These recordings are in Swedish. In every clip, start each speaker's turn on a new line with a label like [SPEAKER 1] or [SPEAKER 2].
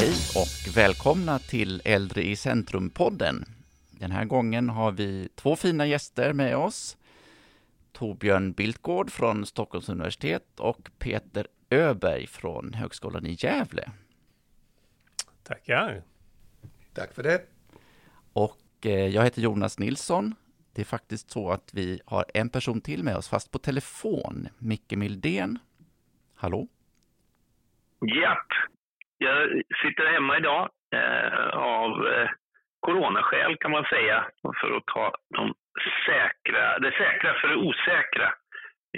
[SPEAKER 1] Hej och välkomna till Äldre i centrum-podden. Den här gången har vi två fina gäster med oss. Torbjörn Biltgård från Stockholms universitet och Peter Öberg från Högskolan i Gävle.
[SPEAKER 2] Tackar.
[SPEAKER 3] Tack för det.
[SPEAKER 1] Och eh, jag heter Jonas Nilsson. Det är faktiskt så att vi har en person till med oss, fast på telefon. Micke Mildén. Hallå?
[SPEAKER 4] Japp. Jag sitter hemma idag eh, av eh, coronaskäl kan man säga. För att ta de säkra, det säkra för det osäkra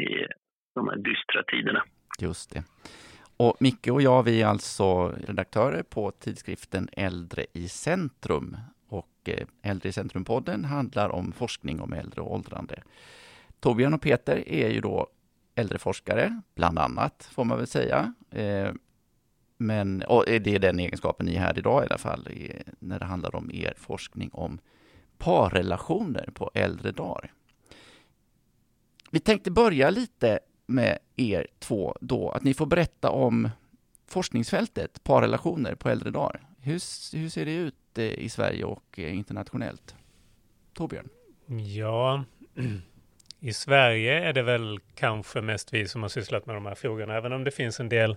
[SPEAKER 4] i de här dystra tiderna.
[SPEAKER 1] Just det. Och Micke och jag, vi är alltså redaktörer på tidskriften Äldre i centrum. Och eh, Äldre i centrum-podden handlar om forskning om äldre och åldrande. Torbjörn och Peter är ju då äldreforskare, bland annat, får man väl säga. Eh, men och det är den egenskapen ni är här idag i alla fall, när det handlar om er forskning om parrelationer på äldre dagar. Vi tänkte börja lite med er två då, att ni får berätta om forskningsfältet parrelationer på äldre dagar. Hur, hur ser det ut eh, i Sverige och eh, internationellt? Torbjörn?
[SPEAKER 2] Ja, i Sverige är det väl kanske mest vi som har sysslat med de här frågorna, även om det finns en del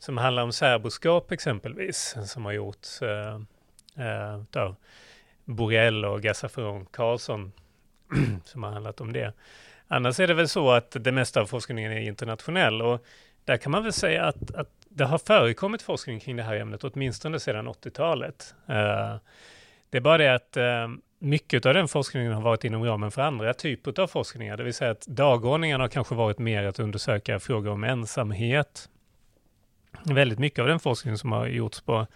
[SPEAKER 2] som handlar om särboskap exempelvis, som har gjorts eh, eh av Borrell och Gassafron-Karlsson, som har handlat om det. Annars är det väl så att det mesta av forskningen är internationell och där kan man väl säga att, att det har förekommit forskning kring det här ämnet åtminstone sedan 80-talet. Eh, det är bara det att eh, mycket av den forskningen har varit inom ramen för andra typer av forskningar, det vill säga att dagordningen har kanske varit mer att undersöka frågor om ensamhet. Väldigt mycket av den forskning som har gjorts på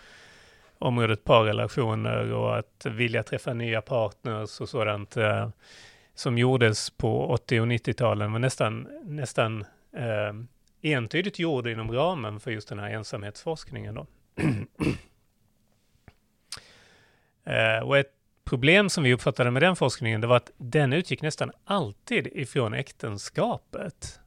[SPEAKER 2] området parrelationer och att vilja träffa nya partners och sådant eh, som gjordes på 80 och 90-talen var nästan, nästan eh, entydigt gjord inom ramen för just den här ensamhetsforskningen. Då. eh, och ett problem som vi uppfattade med den forskningen, det var att den utgick nästan alltid ifrån äktenskapet.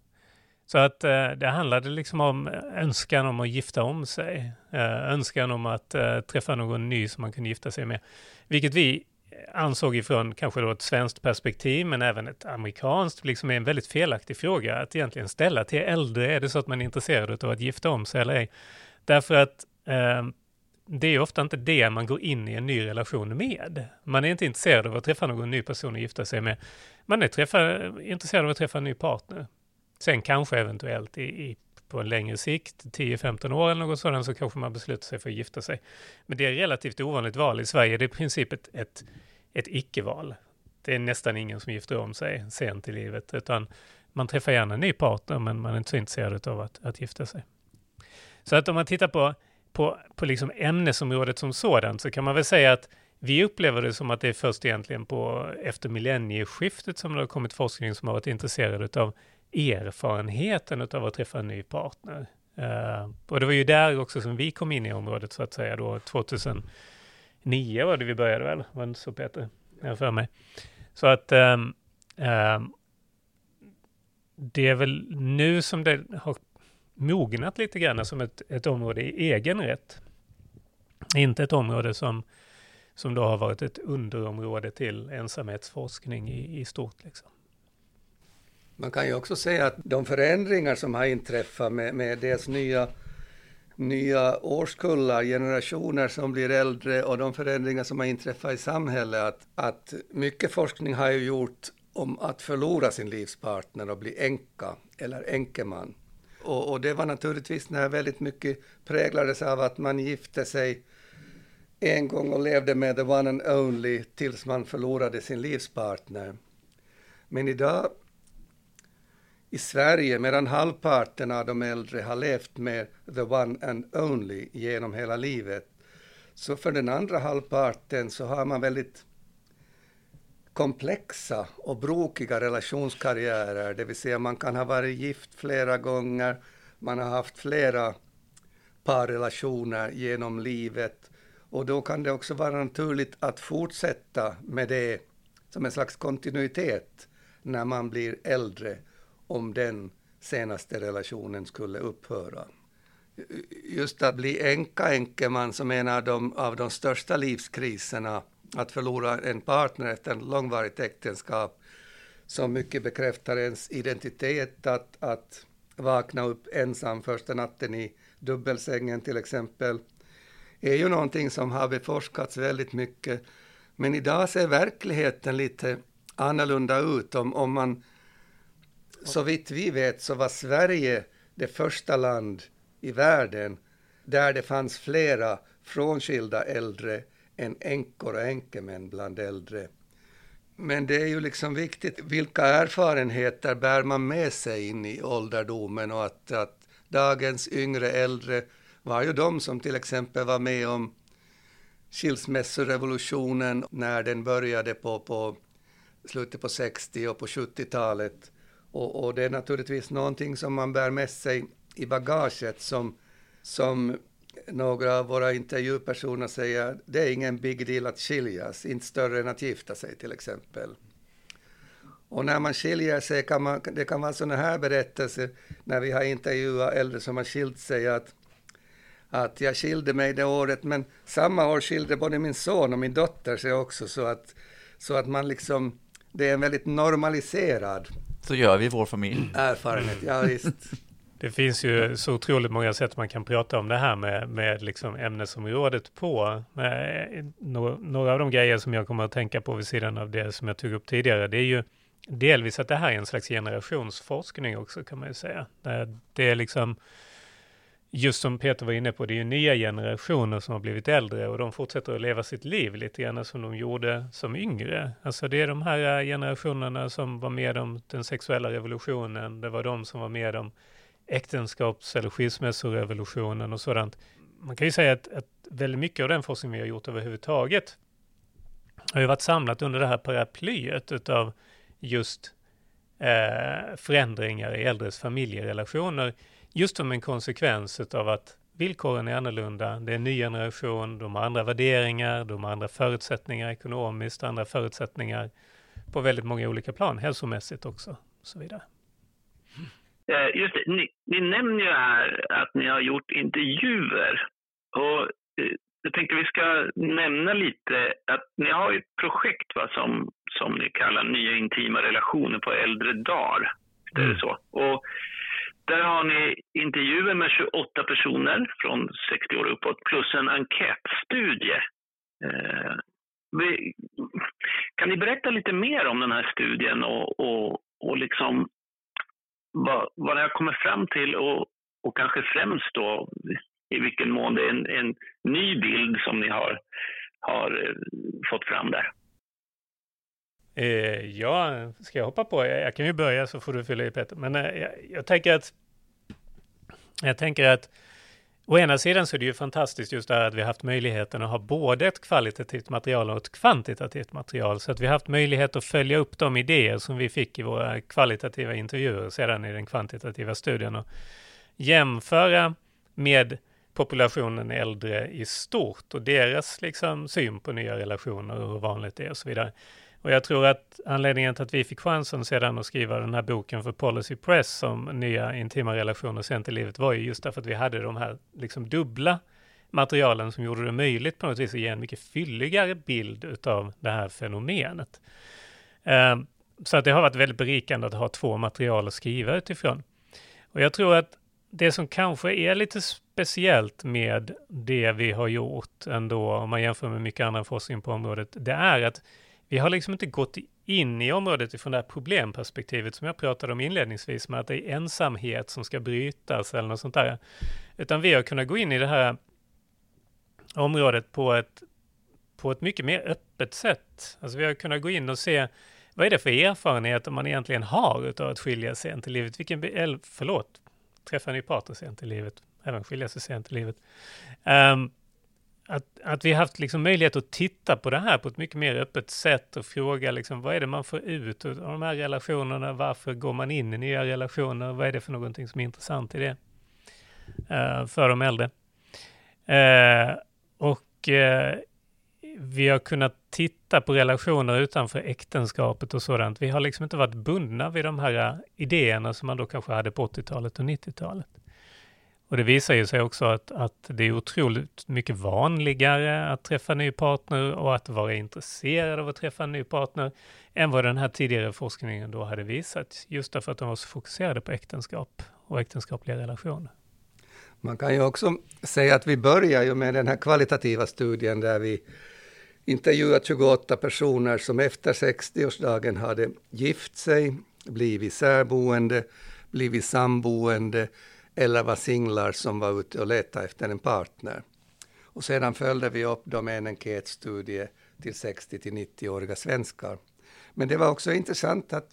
[SPEAKER 2] Så att eh, det handlade liksom om eh, önskan om att gifta om sig, eh, önskan om att eh, träffa någon ny som man kunde gifta sig med, vilket vi eh, ansåg ifrån kanske då ett svenskt perspektiv, men även ett amerikanskt, liksom är en väldigt felaktig fråga att egentligen ställa till äldre. Är det så att man är intresserad av att gifta om sig eller ej? Därför att eh, det är ofta inte det man går in i en ny relation med. Man är inte intresserad av att träffa någon ny person att gifta sig med. Man är träffa, intresserad av att träffa en ny partner. Sen kanske eventuellt i, i på en längre sikt, 10-15 år eller något sådant, så kanske man beslutar sig för att gifta sig. Men det är relativt ovanligt val i Sverige. Det är i princip ett, ett, ett icke-val. Det är nästan ingen som gifter om sig sent i livet, utan man träffar gärna en ny partner, men man är inte så intresserad av att, att gifta sig. Så att om man tittar på, på, på liksom ämnesområdet som sådant, så kan man väl säga att vi upplever det som att det är först egentligen på efter millennieskiftet som det har kommit forskning som har varit intresserad av erfarenheten av att träffa en ny partner. Uh, och det var ju där också som vi kom in i området så att säga då 2009 var det vi började väl, var det inte så Peter? Jag för mig. Så att um, um, det är väl nu som det har mognat lite grann som ett, ett område i egen rätt. Inte ett område som, som då har varit ett underområde till ensamhetsforskning i, i stort. Liksom.
[SPEAKER 3] Man kan ju också säga att de förändringar som har inträffat med, med dels nya, nya årskullar, generationer som blir äldre och de förändringar som har inträffat i samhället, att, att mycket forskning har ju gjort om att förlora sin livspartner och bli änka eller änkeman. Och, och det var naturligtvis när väldigt mycket präglades av att man gifte sig en gång och levde med the one and only tills man förlorade sin livspartner. Men idag i Sverige, medan halvparten av de äldre har levt med the one and only genom hela livet, så för den andra halvparten så har man väldigt komplexa och brokiga relationskarriärer, det vill säga man kan ha varit gift flera gånger, man har haft flera parrelationer genom livet. Och då kan det också vara naturligt att fortsätta med det som en slags kontinuitet när man blir äldre om den senaste relationen skulle upphöra. just att bli änka, änkeman, som en av de, av de största livskriserna, att förlora en partner efter ett långvarigt äktenskap, som mycket bekräftar ens identitet, att, att vakna upp ensam första natten i dubbelsängen till exempel, är ju någonting som har beforskats väldigt mycket. Men idag ser verkligheten lite annorlunda ut. Om, om man, så vitt vi vet så var Sverige det första land i världen där det fanns flera frånskilda äldre än änkor och änkemän bland äldre. Men det är ju liksom viktigt, vilka erfarenheter bär man med sig in i ålderdomen och att, att dagens yngre äldre var ju de som till exempel var med om skilsmässorevolutionen när den började på, på slutet på 60 och på 70-talet. Och, och, det är naturligtvis någonting som man bär med sig i bagaget som, som några av våra intervjupersoner säger, det är ingen big deal att skiljas, inte större än att gifta sig till exempel. Och när man skiljer sig kan man, det kan vara sådana här berättelser när vi har intervjuat äldre som har skilt sig att, att jag skilde mig det året men samma år skilde både min son och min dotter sig också så att, så att man liksom, det är en väldigt normaliserad
[SPEAKER 1] så gör vi i vår familj.
[SPEAKER 3] Erfarenhet, ja visst.
[SPEAKER 2] Det finns ju så otroligt många sätt man kan prata om det här med, med liksom ämnesområdet på. Med, några av de grejer som jag kommer att tänka på vid sidan av det som jag tog upp tidigare, det är ju delvis att det här är en slags generationsforskning också kan man ju säga. Det är liksom, just som Peter var inne på, det är ju nya generationer som har blivit äldre och de fortsätter att leva sitt liv lite grann som de gjorde som yngre. Alltså det är de här eh, generationerna som var med om den sexuella revolutionen, det var de som var med om äktenskaps eller skilsmässorevolutionen och sådant. Man kan ju säga att, att väldigt mycket av den forskning vi har gjort överhuvudtaget har ju varit samlat under det här paraplyet utav just eh, förändringar i äldres familjerelationer, just som en konsekvens av att villkoren är annorlunda, det är en ny generation, de har andra värderingar, de har andra förutsättningar ekonomiskt, andra förutsättningar på väldigt många olika plan, hälsomässigt också, och så vidare.
[SPEAKER 4] Eh, just det, ni, ni nämner ju här att ni har gjort intervjuer. Och eh, jag tänkte vi ska nämna lite att ni har ett projekt va, som, som ni kallar Nya intima relationer på äldre dagar. Det är mm. så. Och där har ni intervjuer med 28 personer från 60 år uppåt plus en enkätstudie. Eh, vi, kan ni berätta lite mer om den här studien och, och, och liksom vad, vad har kommit fram till och, och kanske främst då i vilken mån det är en, en ny bild som ni har, har eh, fått fram där.
[SPEAKER 2] Eh, ja, ska jag hoppa på? Jag, jag, kan ju börja så får du fylla i Peter. Men eh, jag, jag, tänker att jag tänker att Å ena sidan så är det ju fantastiskt just det här att vi haft möjligheten att ha både ett kvalitativt material och ett kvantitativt material, så att vi haft möjlighet att följa upp de idéer som vi fick i våra kvalitativa intervjuer sedan i den kvantitativa studien och jämföra med populationen äldre i stort och deras liksom syn på nya relationer och hur vanligt det är och så vidare. Och jag tror att anledningen till att vi fick chansen sedan att skriva den här boken för Policy Press om nya intima relationer sent i livet var ju just därför att vi hade de här liksom dubbla materialen som gjorde det möjligt på något vis att ge en mycket fylligare bild utav det här fenomenet. Um, så att det har varit väldigt berikande att ha två material att skriva utifrån. Och jag tror att det som kanske är lite speciellt med det vi har gjort ändå, om man jämför med mycket annan forskning på området, det är att vi har liksom inte gått in i området ifrån det här problemperspektivet som jag pratade om inledningsvis med att det är ensamhet som ska brytas eller något sånt där. Utan vi har kunnat gå in i det här området på ett, på ett mycket mer öppet sätt. Alltså vi har kunnat gå in och se vad är det för erfarenheter man egentligen har utav att skilja sig sent i livet? Vilken, eller, förlåt, träffa en ny partner sent i livet, även skilja sig sent i livet. Um, att, att vi haft liksom möjlighet att titta på det här på ett mycket mer öppet sätt och fråga liksom, vad är det man får ut av de här relationerna? Varför går man in i nya relationer? Vad är det för någonting som är intressant i det uh, för de äldre? Uh, och uh, vi har kunnat titta på relationer utanför äktenskapet och sådant. Vi har liksom inte varit bundna vid de här idéerna som man då kanske hade på 80-talet och 90-talet. Och det visar ju sig också att, att det är otroligt mycket vanligare att träffa en ny partner och att vara intresserad av att träffa en ny partner än vad den här tidigare forskningen då hade visat, just därför att de var så fokuserade på äktenskap och äktenskapliga relationer.
[SPEAKER 3] Man kan ju också säga att vi börjar ju med den här kvalitativa studien där vi intervjuat 28 personer som efter 60-årsdagen hade gift sig, blivit särboende, blivit samboende eller var singlar som var ute och letade efter en partner. Och sedan följde vi upp dem med en enkätstudie till 60 till 90-åriga svenskar. Men det var också intressant att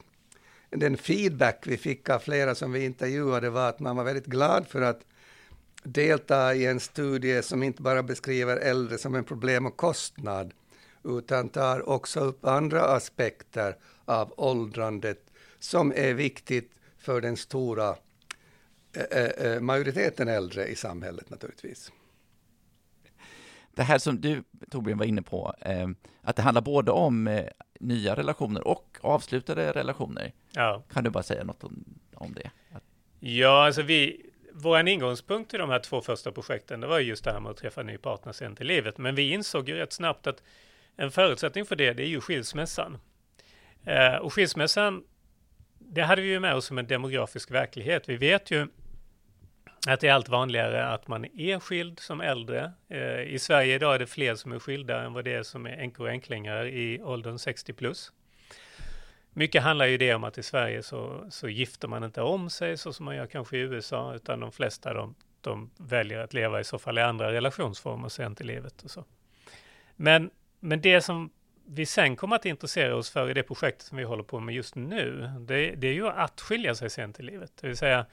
[SPEAKER 3] den feedback vi fick av flera som vi intervjuade var att man var väldigt glad för att delta i en studie som inte bara beskriver äldre som en problem och kostnad, utan tar också upp andra aspekter av åldrandet som är viktigt för den stora majoriteten äldre i samhället naturligtvis.
[SPEAKER 1] Det här som du, Torbjörn, var inne på, eh, att det handlar både om eh, nya relationer och avslutade relationer. Ja. Kan du bara säga något om, om det?
[SPEAKER 2] Ja, alltså vi, vår ingångspunkt i de här två första projekten, det var just det här med att träffa en ny partner sent i livet. Men vi insåg ju rätt snabbt att en förutsättning för det, det är ju skilsmässan. Eh, och skilsmässan, det hade vi ju med oss som en demografisk verklighet. Vi vet ju att det är allt vanligare att man är skild som äldre. Eh, I Sverige idag är det fler som är skilda än vad det är som är änkor och änklingar i åldern 60 plus. Mycket handlar ju det om att i Sverige så, så gifter man inte om sig så som man gör kanske i USA, utan de flesta de, de väljer att leva i så fall i andra relationsformer sent i livet och så. Men, men det som vi sen kommer att intressera oss för i det projektet som vi håller på med just nu, det, det är ju att skilja sig sent i livet. Det vill säga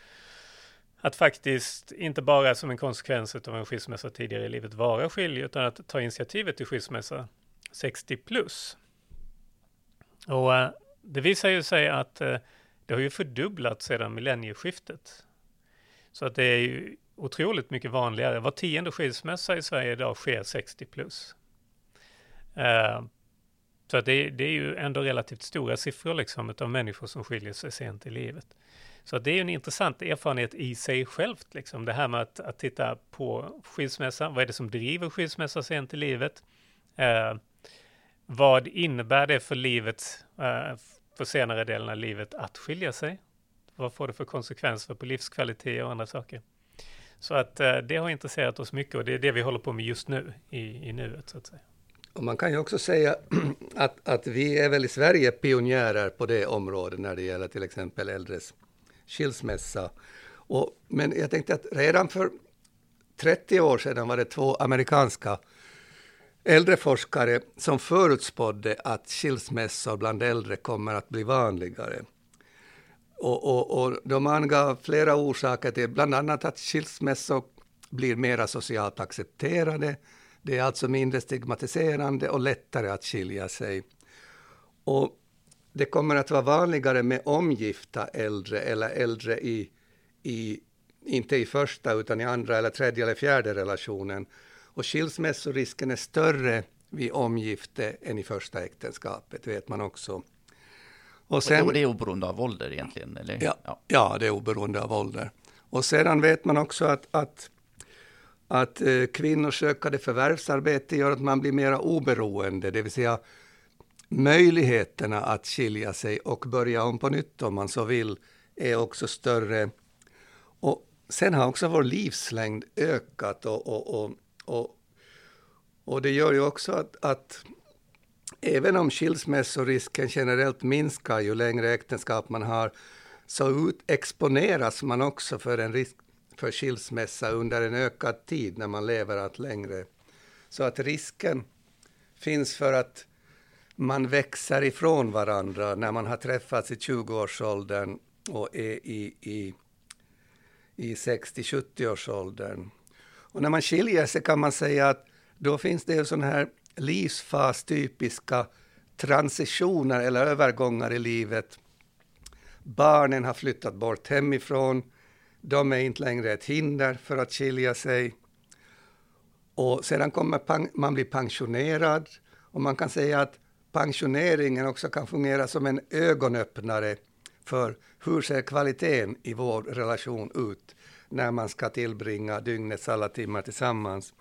[SPEAKER 2] att faktiskt inte bara som en konsekvens av en skilsmässa tidigare i livet vara skilj, utan att ta initiativet till skilsmässa 60 plus. Och eh, det visar ju sig att eh, det har ju fördubblats sedan millennieskiftet. Så att det är ju otroligt mycket vanligare. Var tionde skilsmässa i Sverige idag sker 60 plus. Eh, så att det, det, är ju ändå relativt stora siffror liksom av människor som skiljer sig sent i livet. Så det är en intressant erfarenhet i sig självt, liksom. det här med att, att titta på skilsmässa. Vad är det som driver skilsmässa sent i livet? Eh, vad innebär det för livet, eh, för senare delen av livet att skilja sig? Vad får det för konsekvenser på livskvalitet och andra saker? Så att eh, det har intresserat oss mycket och det är det vi håller på med just nu i, i nuet så att säga.
[SPEAKER 3] Och man kan ju också säga att, att vi är väl i Sverige pionjärer på det området när det gäller till exempel äldres skilsmässa. Och, men jag tänkte att redan för 30 år sedan var det två amerikanska äldre forskare som förutspådde att skilsmässor bland äldre kommer att bli vanligare. Och, och, och de angav flera orsaker till, bland annat att skilsmässor blir mera socialt accepterade. Det är alltså mindre stigmatiserande och lättare att skilja sig. Och det kommer att vara vanligare med omgifta äldre eller äldre i, i, inte i första utan i andra eller tredje eller fjärde relationen. Och skilsmässorisken är större vid omgifte än i första äktenskapet, vet man också.
[SPEAKER 1] Och sen, och det är oberoende av ålder egentligen? Eller?
[SPEAKER 3] Ja, ja. ja, det är oberoende av ålder. Och sedan vet man också att, att, att eh, kvinnors ökade förvärvsarbete gör att man blir mer oberoende, det vill säga möjligheterna att skilja sig och börja om på nytt om man så vill är också större. Och sen har också vår livslängd ökat och, och, och, och, och det gör ju också att, att även om skilsmässorisken generellt minskar ju längre äktenskap man har, så ut, exponeras man också för en risk för skilsmässa under en ökad tid när man lever allt längre. Så att risken finns för att man växer ifrån varandra när man har träffats i 20-årsåldern och är i, i, i 60-70-årsåldern. Och när man skiljer sig kan man säga att då finns det sådana här livsfastypiska transitioner eller övergångar i livet. Barnen har flyttat bort hemifrån. De är inte längre ett hinder för att skilja sig. Och sedan kommer man bli pensionerad och man kan säga att pensioneringen också kan fungera som en ögonöppnare för hur ser kvaliteten i vår relation ut när man ska tillbringa dygnets alla timmar tillsammans.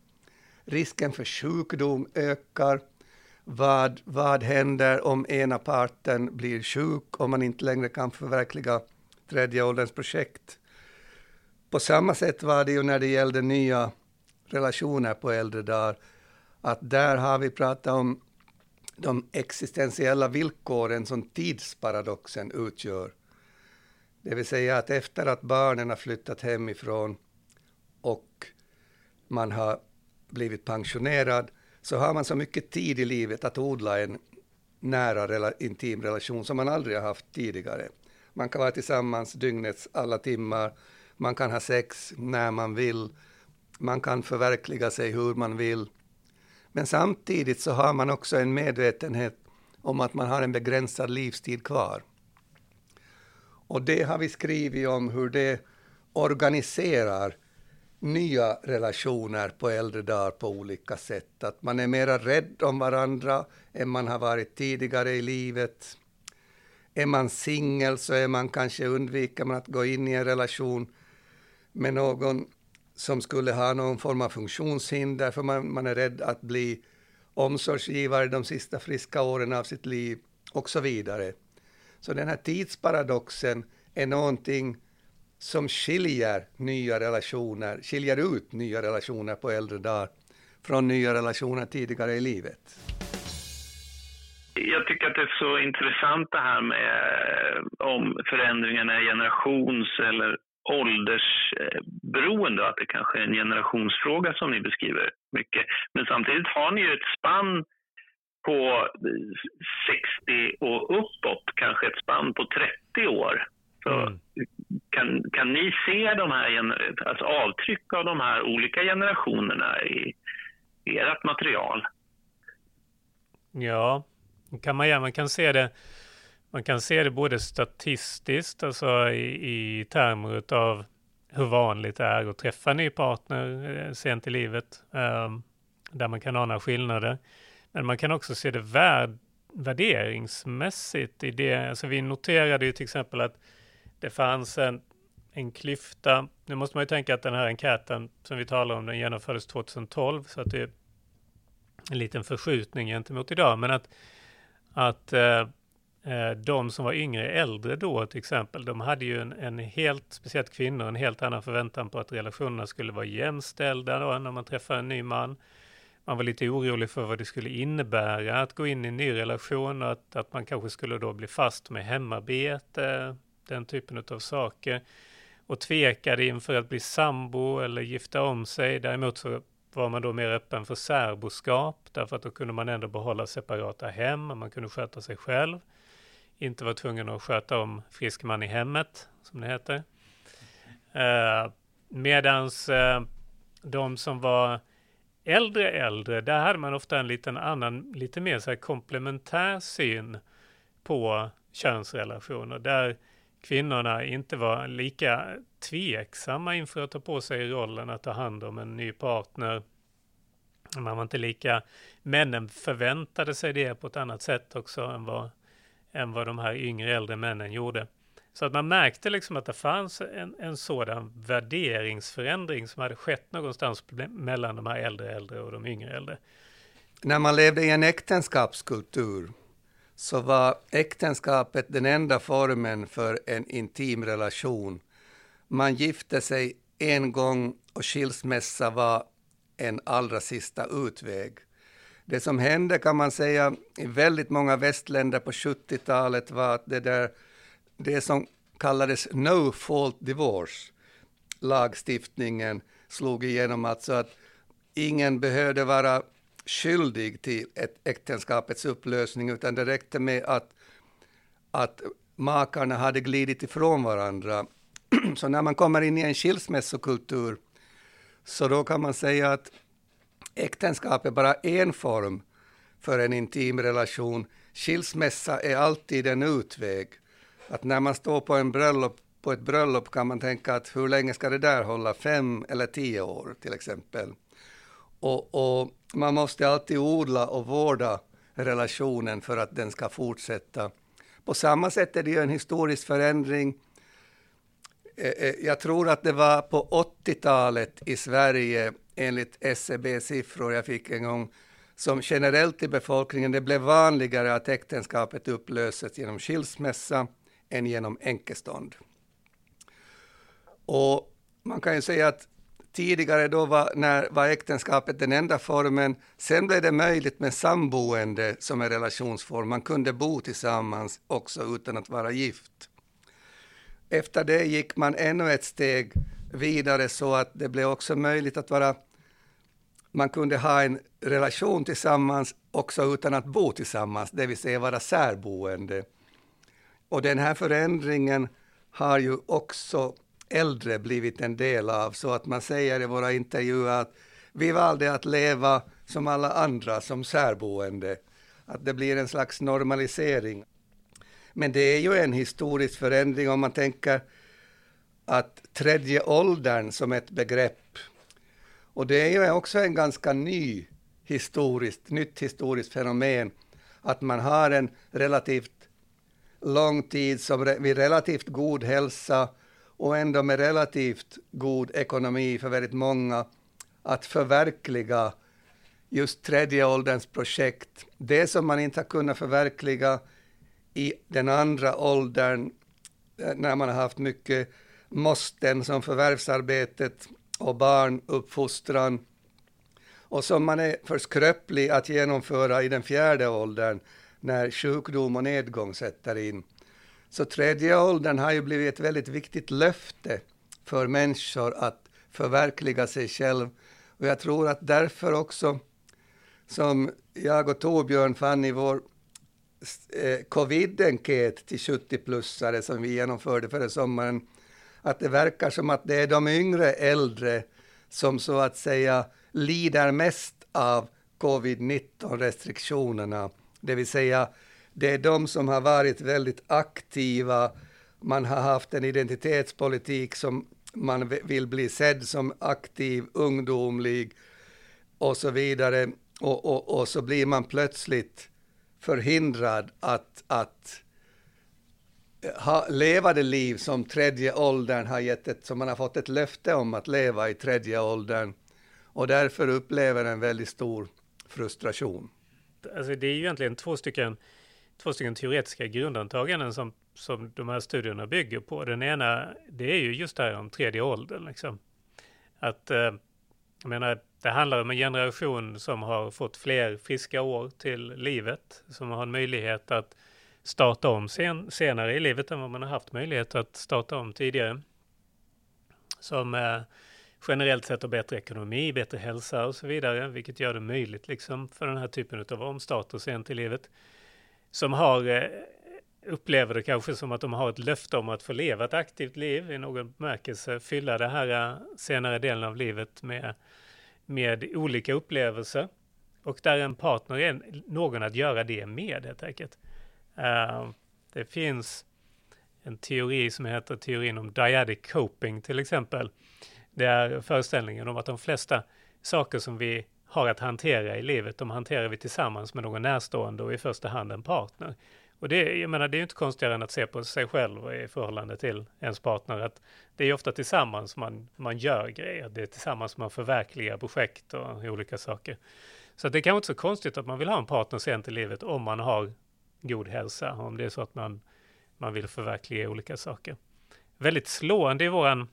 [SPEAKER 3] Risken för sjukdom ökar. Vad, vad händer om ena parten blir sjuk och man inte längre kan förverkliga tredje ålderns projekt? På samma sätt var det ju när det gällde nya relationer på äldre dagar, att där har vi pratat om de existentiella villkoren som tidsparadoxen utgör. Det vill säga att efter att barnen har flyttat hemifrån och man har blivit pensionerad, så har man så mycket tid i livet att odla en nära intim relation som man aldrig har haft tidigare. Man kan vara tillsammans dygnets alla timmar, man kan ha sex när man vill, man kan förverkliga sig hur man vill. Men samtidigt så har man också en medvetenhet om att man har en begränsad livstid kvar. Och det har vi skrivit om hur det organiserar nya relationer på äldre dagar på olika sätt. Att man är mera rädd om varandra än man har varit tidigare i livet. Är man singel så är man kanske undviker man att gå in i en relation med någon som skulle ha någon form av funktionshinder, för man, man är rädd att bli omsorgsgivare de sista friska åren av sitt liv och så vidare. Så den här tidsparadoxen är någonting som skiljer nya relationer, skiljer ut nya relationer på äldre dagar från nya relationer tidigare i livet.
[SPEAKER 4] Jag tycker att det är så intressant det här med eh, om förändringarna i generations eller åldersberoende, att det kanske är en generationsfråga som ni beskriver mycket. Men samtidigt har ni ju ett spann på 60 och uppåt, kanske ett spann på 30 år. Så mm. kan, kan ni se de här, alltså avtryck av de här olika generationerna i, i ert material?
[SPEAKER 2] Ja, kan man, ja, man kan se det man kan se det både statistiskt, alltså i, i termer av hur vanligt det är att träffa en ny partner eh, sent i livet, ehm, där man kan ana skillnader. Men man kan också se det värd, värderingsmässigt i det. Alltså vi noterade ju till exempel att det fanns en, en klyfta. Nu måste man ju tänka att den här enkäten som vi talar om, den genomfördes 2012, så att det är en liten förskjutning gentemot idag. Men att, att eh, Eh, de som var yngre äldre då till exempel, de hade ju en, en, helt, speciellt kvinnor, en helt annan förväntan på att relationerna skulle vara jämställda då när man träffar en ny man. Man var lite orolig för vad det skulle innebära att gå in i en ny relation och att, att man kanske skulle då bli fast med hemarbete, den typen av saker. Och tvekade inför att bli sambo eller gifta om sig. Däremot så var man då mer öppen för särboskap, därför att då kunde man ändå behålla separata hem och man kunde sköta sig själv inte var tvungen att sköta om frisk man i hemmet, som det heter. Eh, medans eh, de som var äldre äldre, där hade man ofta en liten annan, lite mer så här komplementär syn på könsrelationer, där kvinnorna inte var lika tveksamma inför att ta på sig rollen att ta hand om en ny partner. Man var inte lika, männen förväntade sig det på ett annat sätt också än vad än vad de här yngre äldre männen gjorde. Så att man märkte liksom att det fanns en, en sådan värderingsförändring som hade skett någonstans mellan de här äldre äldre och de yngre äldre.
[SPEAKER 3] När man levde i en äktenskapskultur så var äktenskapet den enda formen för en intim relation. Man gifte sig en gång och skilsmässa var en allra sista utväg. Det som hände kan man säga i väldigt många västländer på 70-talet var att det där, det som kallades no fault divorce, lagstiftningen slog igenom alltså att ingen behövde vara skyldig till ett äktenskapets upplösning, utan det räckte med att, att makarna hade glidit ifrån varandra. Så när man kommer in i en skilsmässokultur, så då kan man säga att äktenskap är bara en form för en intim relation. Skilsmässa är alltid en utväg. Att när man står på, en bröllop, på ett bröllop kan man tänka att hur länge ska det där hålla? Fem eller tio år till exempel. Och, och man måste alltid odla och vårda relationen för att den ska fortsätta. På samma sätt är det ju en historisk förändring eh, eh, jag tror att det var på 80-talet i Sverige, enligt SCB-siffror jag fick en gång, som generellt i befolkningen det blev vanligare att äktenskapet upplöses genom skilsmässa än genom enkestånd. Och man kan ju säga att tidigare då var, när, var äktenskapet den enda formen. Sen blev det möjligt med samboende som en relationsform. Man kunde bo tillsammans också utan att vara gift. Efter det gick man ännu ett steg vidare så att det blev också möjligt att vara man kunde ha en relation tillsammans också utan att bo tillsammans, det vill säga vara särboende. Och den här förändringen har ju också äldre blivit en del av, så att man säger i våra intervjuer att vi valde att leva som alla andra, som särboende. Att det blir en slags normalisering. Men det är ju en historisk förändring om man tänker att tredje åldern som ett begrepp, och det är ju också en ganska ny historiskt, nytt historiskt fenomen, att man har en relativt lång tid som vid relativt god hälsa och ändå med relativt god ekonomi för väldigt många att förverkliga just tredje ålderns projekt. Det som man inte har kunnat förverkliga i den andra åldern eh, när man har haft mycket måsten som förvärvsarbetet och barnuppfostran och som man är för skröplig att genomföra i den fjärde åldern när sjukdom och nedgång sätter in. Så tredje åldern har ju blivit ett väldigt viktigt löfte för människor att förverkliga sig själv. Och jag tror att därför också som jag och Torbjörn fann i vår eh, covid-enkät till 70-plussare som vi genomförde förra sommaren, att det verkar som att det är de yngre äldre som så att säga lider mest av covid-19 restriktionerna. Det vill säga det är de som har varit väldigt aktiva. Man har haft en identitetspolitik som man vill bli sedd som aktiv, ungdomlig och så vidare. Och, och, och så blir man plötsligt förhindrad att, att ha, leva det liv som tredje åldern har gett ett, som man har fått ett löfte om att leva i tredje åldern. Och därför upplever en väldigt stor frustration.
[SPEAKER 2] Alltså det är ju egentligen två stycken två stycken teoretiska grundantaganden som, som de här studierna bygger på. Den ena, det är ju just det här om tredje åldern. Liksom. Att, eh, jag menar, det handlar om en generation som har fått fler friska år till livet, som har en möjlighet att starta om sen, senare i livet än vad man har haft möjlighet att starta om tidigare. Som eh, generellt sett har bättre ekonomi, bättre hälsa och så vidare, vilket gör det möjligt liksom för den här typen av omstarter sent i livet som har eh, upplever det kanske som att de har ett löfte om att få leva ett aktivt liv i någon bemärkelse, fylla det här eh, senare delen av livet med, med olika upplevelser. Och där en partner är någon att göra det med helt enkelt. Uh, det finns en teori som heter teorin om dyadic coping till exempel. Det är föreställningen om att de flesta saker som vi har att hantera i livet, de hanterar vi tillsammans med någon närstående och i första hand en partner. Och det, jag menar, det är inte konstigare än att se på sig själv i förhållande till ens partner, att det är ofta tillsammans man, man gör grejer, det är tillsammans man förverkligar projekt och olika saker. Så det är kanske inte så konstigt att man vill ha en partner sent i livet om man har god hälsa, om det är så att man, man vill förverkliga olika saker. Väldigt slående i våran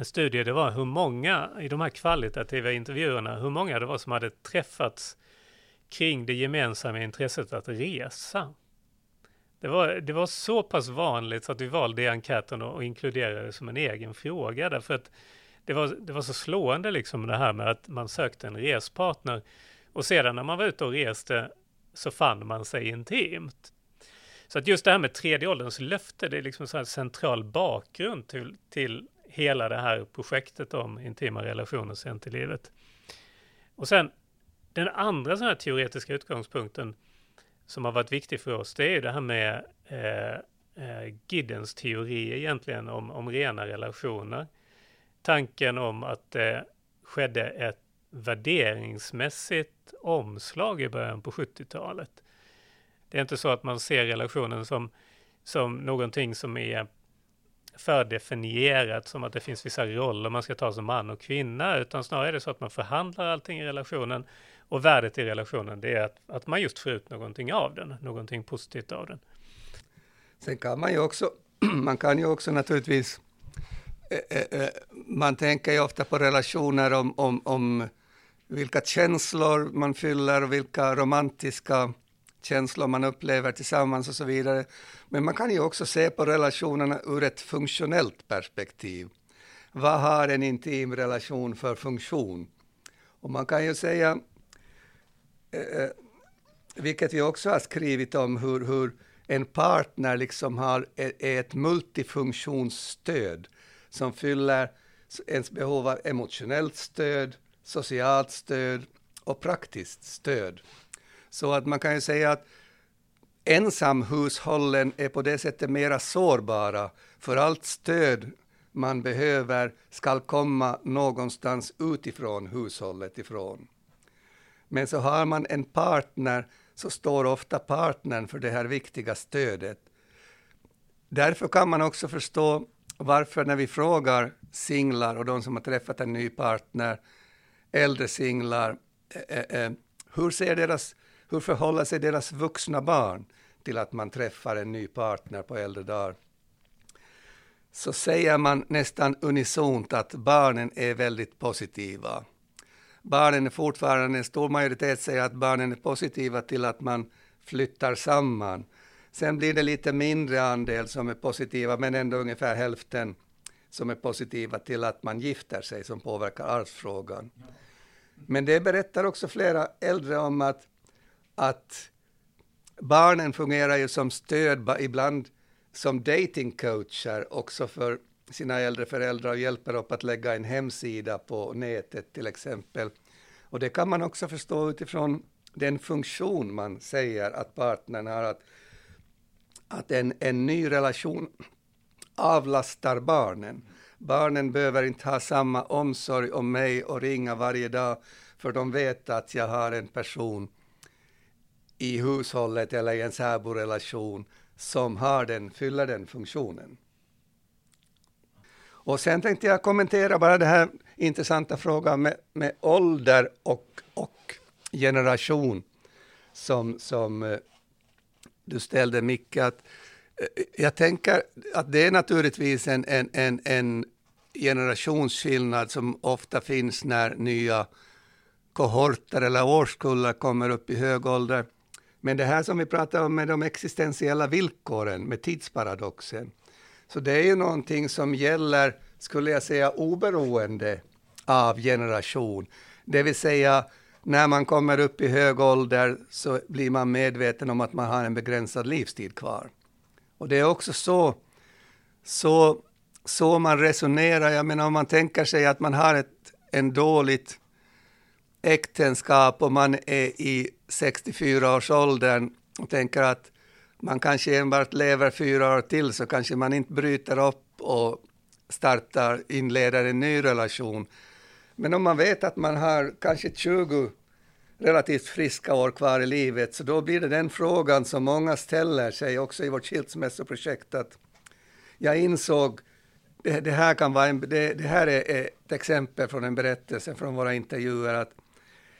[SPEAKER 2] studie, det var hur många i de här kvalitativa intervjuerna, hur många det var som hade träffats kring det gemensamma intresset att resa. Det var, det var så pass vanligt så att vi valde i enkäten att inkludera det som en egen fråga, därför att det var, det var så slående liksom det här med att man sökte en respartner och sedan när man var ute och reste så fann man sig intimt. Så att just det här med tredje ålderns löfte, det är liksom en central bakgrund till, till hela det här projektet om intima relationer sent i livet. Och sen den andra sån här teoretiska utgångspunkten som har varit viktig för oss, det är ju det här med eh, eh, Giddens teori egentligen om, om rena relationer. Tanken om att det skedde ett värderingsmässigt omslag i början på 70-talet. Det är inte så att man ser relationen som, som någonting som är fördefinierat som att det finns vissa roller man ska ta som man och kvinna, utan snarare är det så att man förhandlar allting i relationen och värdet i relationen det är att, att man just får ut någonting av den, någonting positivt av den.
[SPEAKER 3] Sen kan man ju också, man kan ju också naturligtvis, eh, eh, eh, man tänker ju ofta på relationer om, om, om vilka känslor man fyller och vilka romantiska känslor man upplever tillsammans och så vidare. Men man kan ju också se på relationerna ur ett funktionellt perspektiv. Vad har en intim relation för funktion? Och man kan ju säga, eh, eh vilket vi också har skrivit om, hur, hur en partner liksom har, är ett multifunktionsstöd som fyller ens behov av emotionellt stöd, socialt stöd och praktiskt stöd. Så att man kan ju säga att ensamhushållen är på det sättet mera sårbara, för allt stöd man behöver ska komma någonstans utifrån hushållet ifrån. Men så har man en partner så står ofta partnern för det här viktiga stödet. Därför kan man också förstå varför när vi frågar singlar och de som har träffat en ny partner, äldre singlar, eh, eh, eh, hur, ser deras, hur förhåller sig deras vuxna barn till att man träffar en ny partner på äldre dagar? Så säger man nästan unisont att barnen är väldigt positiva barnen är fortfarande, en stor majoritet säger att barnen är positiva till att man flyttar samman. Sen blir det lite mindre andel som är positiva, men ändå ungefär hälften som är positiva till att man gifter sig, som påverkar arvsfrågan. Men det berättar också flera äldre om att, att barnen fungerar ju som stöd, ibland som datingcoacher också för sina äldre föräldrar och hjälper upp att lägga en hemsida på nätet till exempel. Och det kan man också förstå utifrån den funktion man säger att partnern har, att, att en, en ny relation avlastar barnen. Barnen behöver inte ha samma omsorg om mig och ringa varje dag, för de vet att jag har en person i hushållet eller i en särborelation som har den, fyller den funktionen. Och sen tänkte jag kommentera bara den här intressanta frågan med, med ålder och, och generation som, som eh, du ställde Micke. Att, eh, jag tänker att det är naturligtvis en, en, en, en generationsskillnad som ofta finns när nya kohorter eller årskullar kommer upp i hög ålder. Men det här som vi pratar om med de existentiella villkoren, med tidsparadoxen, så det är ju någonting som gäller, skulle jag säga, oberoende av generation. Det vill säga, när man kommer upp i hög ålder så blir man medveten om att man har en begränsad livstid kvar. Och det är också så, så, så man resonerar. Jag menar om man tänker sig att man har ett en dåligt äktenskap och man är i 64-årsåldern och tänker att man kanske enbart lever fyra år till så kanske man inte bryter upp och startar, inleder en ny relation. Men om man vet att man har kanske 20 relativt friska år kvar i livet, så då blir det den frågan som många ställer sig också i vårt skilsmässoprojekt, att jag insåg, det, det här, kan vara en, det, det här är ett exempel från en berättelse från våra intervjuer, att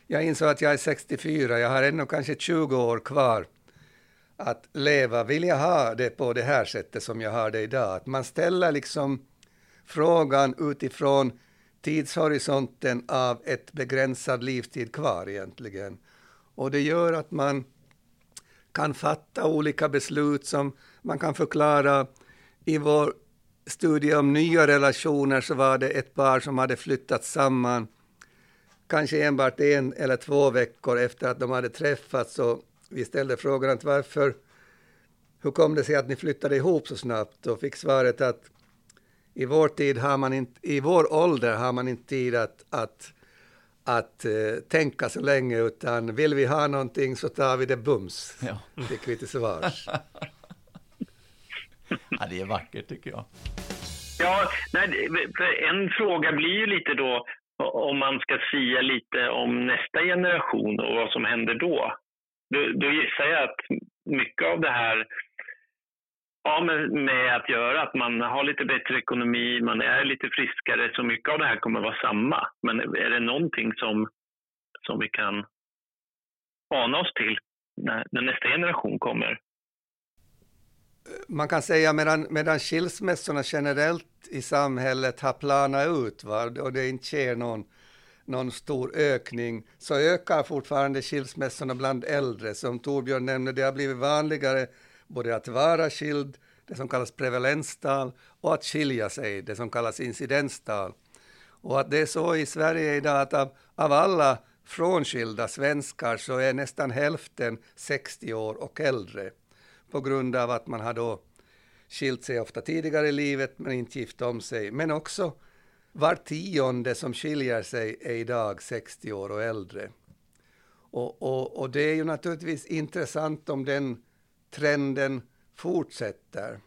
[SPEAKER 3] jag insåg att jag är 64, jag har ännu kanske 20 år kvar att leva, vill jag ha det på det här sättet som jag har det idag? Att man ställer liksom frågan utifrån tidshorisonten av ett begränsad livstid kvar egentligen. Och det gör att man kan fatta olika beslut som man kan förklara. I vår studie om nya relationer så var det ett par som hade flyttat samman kanske enbart en eller två veckor efter att de hade träffats och vi ställde frågan att varför, hur kom det sig att ni flyttade ihop så snabbt? Och fick svaret att i vår tid har man inte, i vår ålder har man inte tid att, att, att uh, tänka så länge, utan vill vi ha någonting så tar vi det bums, ja. fick vi till svars.
[SPEAKER 1] ja, det är vackert tycker jag.
[SPEAKER 4] Ja, nej, en fråga blir ju lite då, om man ska sia lite om nästa generation och vad som händer då. Då, då gissar jag att mycket av det här Ja, med, med att göra att man har lite bättre ekonomi, man är lite friskare, så mycket av det här kommer vara samma. Men är det någonting som, som vi kan ana oss till när, när nästa generation kommer?
[SPEAKER 3] Man kan säga medan, medan skilsmässorna generellt i samhället har planat ut va, och det inte sker någon, någon stor ökning, så ökar fortfarande skilsmässorna bland äldre. Som Torbjörn nämnde, det har blivit vanligare både att vara skild, det som kallas prevalenstal, och att skilja sig, det som kallas incidenstal. Och att det är så i Sverige idag att av, av alla frånskilda svenskar så är nästan hälften 60 år och äldre på grund av att man har då skilt sig ofta tidigare i livet men inte gift om sig. Men också var tionde som skiljer sig är idag 60 år och äldre. Och, och, och det är ju naturligtvis intressant om den trenden fortsätter.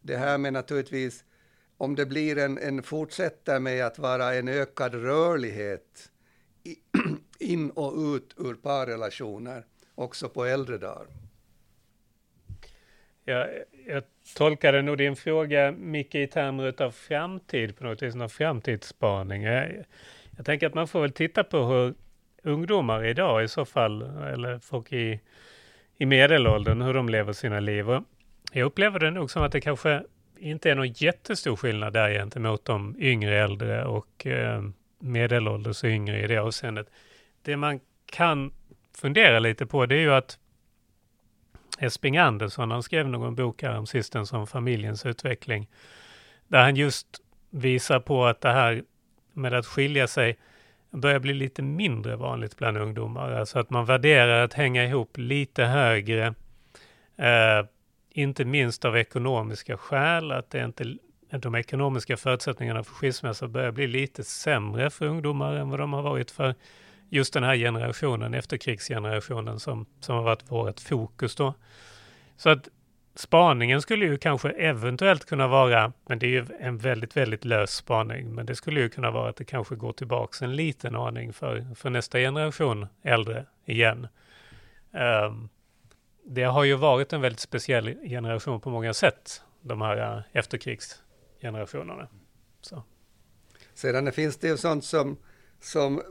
[SPEAKER 3] Det här med naturligtvis, om det blir en, en fortsätter med att vara en ökad rörlighet in och ut ur parrelationer, också på äldre dagar.
[SPEAKER 2] Jag, jag tolkade nog din fråga, Micke, i termer av framtid på något vis, någon framtidsspaning. Jag, jag tänker att man får väl titta på hur ungdomar idag i så fall, eller folk i i medelåldern, hur de lever sina liv. Och jag upplever det nog som att det kanske inte är någon jättestor skillnad där gentemot de yngre äldre och eh, medelålders och yngre i det avseendet. Det man kan fundera lite på det är ju att Esping Andersson, han skrev någon bok här om sistens om familjens utveckling, där han just visar på att det här med att skilja sig börjar bli lite mindre vanligt bland ungdomar. Alltså att man värderar att hänga ihop lite högre. Eh, inte minst av ekonomiska skäl, att det inte de ekonomiska förutsättningarna för skilsmässa börjar bli lite sämre för ungdomar än vad de har varit för just den här generationen, efterkrigsgenerationen som, som har varit vårt fokus då. Så att Spaningen skulle ju kanske eventuellt kunna vara, men det är ju en väldigt, väldigt lös spaning, men det skulle ju kunna vara att det kanske går tillbaks en liten aning för, för nästa generation äldre igen. Um, det har ju varit en väldigt speciell generation på många sätt, de här eh, efterkrigsgenerationerna. Så.
[SPEAKER 3] Sedan finns det ju sånt som, som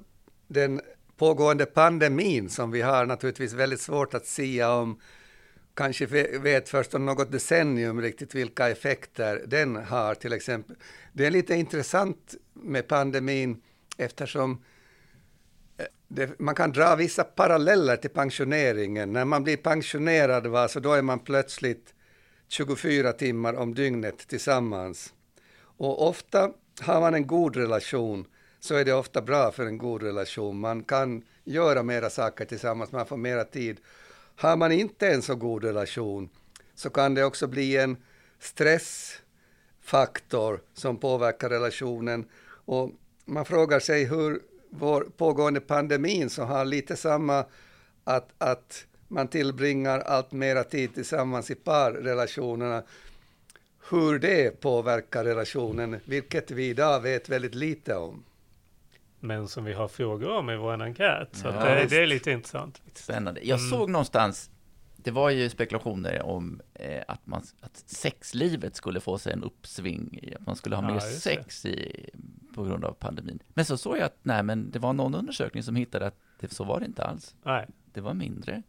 [SPEAKER 3] den pågående pandemin som vi har naturligtvis väldigt svårt att sia om kanske vet först om något decennium riktigt vilka effekter den har till exempel. Det är lite intressant med pandemin eftersom eh, det, man kan dra vissa paralleller till pensioneringen. När man blir pensionerad va, så då är man plötsligt 24 timmar om dygnet tillsammans. Och ofta har man en god relation så är det ofta bra för en god relation. Man kan göra mera saker tillsammans, man får mera tid. Har man inte en så god relation så kan det också bli en stressfaktor som påverkar relationen. Och man frågar sig hur vår pågående pandemin som har lite samma att, att man tillbringar allt mera tid tillsammans i parrelationerna, hur det påverkar relationen, vilket vi idag vet väldigt lite om
[SPEAKER 2] men som vi har frågor om i vår enkät. Så ja, det, det, är lite intressant.
[SPEAKER 1] Spännande. Jag mm. såg någonstans, det var ju spekulationer om eh, att, man, att sexlivet skulle få sig en uppsving, att man skulle ha ja, mer sex i, på grund av pandemin. Men så såg jag att nej, men det var någon undersökning som hittade att det, så var det inte alls.
[SPEAKER 2] Nej.
[SPEAKER 1] Det var mindre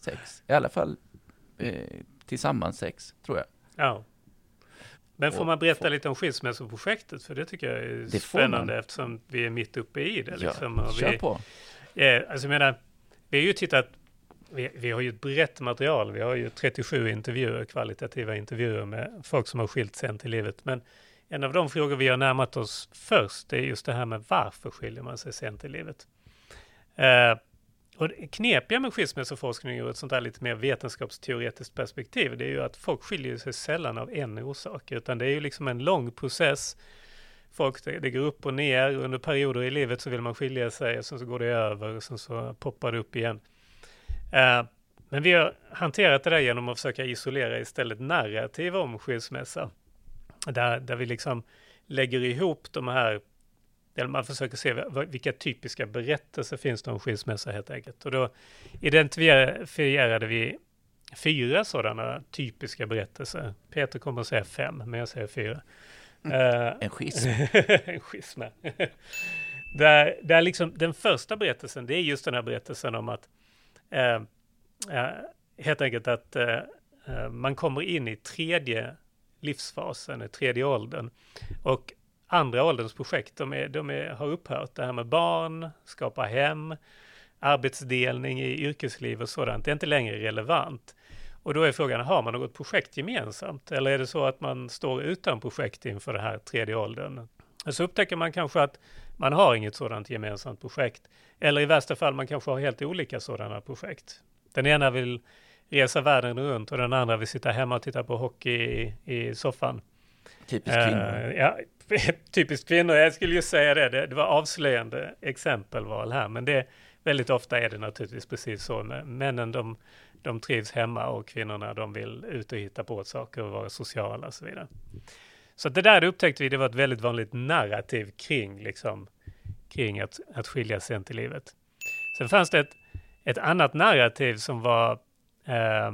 [SPEAKER 1] sex, i alla fall eh, tillsammans sex, tror jag.
[SPEAKER 2] Ja. Men får man berätta lite om skilsmässoprojektet? För det tycker jag är det spännande eftersom vi är mitt uppe i det. Liksom.
[SPEAKER 1] Ja, kör
[SPEAKER 2] vi,
[SPEAKER 1] på.
[SPEAKER 2] Ja, alltså jag menar, vi har ju tittat, vi, vi, har ju ett brett material. Vi har ju 37 intervjuer, kvalitativa intervjuer med folk som har skilt sent i livet. Men en av de frågor vi har närmat oss först är just det här med varför skiljer man sig sent i livet? Uh, och det knepiga med skilsmässoforskning ur ett sånt här lite mer vetenskapsteoretiskt perspektiv, det är ju att folk skiljer sig sällan av en orsak, utan det är ju liksom en lång process. Folk, det, det går upp och ner, under perioder i livet så vill man skilja sig, och sen så går det över, och sen så poppar det upp igen. Uh, men vi har hanterat det där genom att försöka isolera istället narrativ om skilsmässa. Där, där vi liksom lägger ihop de här eller man försöker se vilka typiska berättelser finns det om skilsmässa helt enkelt. Och då identifierade vi fyra sådana typiska berättelser. Peter kommer att säga fem, men jag säger fyra.
[SPEAKER 1] Mm. en schism.
[SPEAKER 2] en schism. där, där liksom, den första berättelsen, det är just den här berättelsen om att uh, uh, helt enkelt att uh, man kommer in i tredje livsfasen, i tredje åldern. Och andra ålderns projekt, de, är, de är, har upphört. Det här med barn, skapa hem, arbetsdelning i yrkesliv och sådant, det är inte längre relevant. Och då är frågan, har man något projekt gemensamt? Eller är det så att man står utan projekt inför den här tredje åldern? Och så upptäcker man kanske att man har inget sådant gemensamt projekt. Eller i värsta fall, man kanske har helt olika sådana projekt. Den ena vill resa världen runt och den andra vill sitta hemma och titta på hockey i, i soffan.
[SPEAKER 1] Typiskt kvinnor. Uh,
[SPEAKER 2] ja, typiskt kvinnor. Jag skulle ju säga det. det. Det var avslöjande exempelval här, men det väldigt ofta är det naturligtvis precis så. Männen de, de trivs hemma och kvinnorna de vill ut och hitta på saker och vara sociala och så vidare. Så det där det upptäckte vi, det var ett väldigt vanligt narrativ kring, liksom, kring att, att skilja sent i livet. Sen fanns det ett, ett annat narrativ som var eh,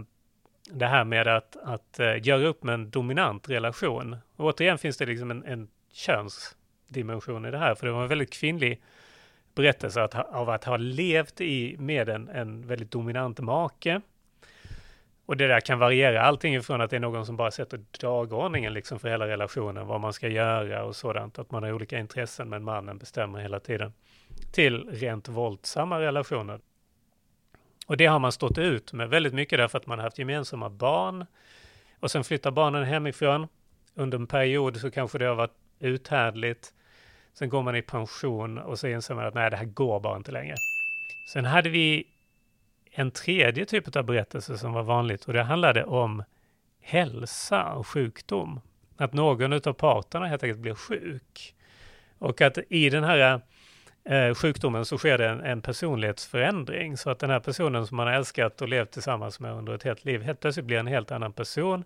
[SPEAKER 2] det här med att, att eh, göra upp med en dominant relation. Och återigen finns det liksom en, en könsdimension i det här, för det var en väldigt kvinnlig berättelse att, av att ha levt i, med en, en väldigt dominant make. Och det där kan variera allting ifrån att det är någon som bara sätter dagordningen liksom för hela relationen, vad man ska göra och sådant, att man har olika intressen men mannen bestämmer hela tiden, till rent våldsamma relationer. Och det har man stått ut med väldigt mycket därför att man har haft gemensamma barn och sen flyttar barnen hemifrån. Under en period så kanske det har varit uthärdligt. Sen går man i pension och så inser man att nej, det här går bara inte längre. Sen hade vi en tredje typ av berättelse som var vanligt och det handlade om hälsa och sjukdom. Att någon av parterna helt enkelt blir sjuk. Och att i den här eh, sjukdomen så sker det en, en, personlighetsförändring. Så att den här personen som man har älskat och levt tillsammans med under ett helt liv helt plötsligt blir en helt annan person.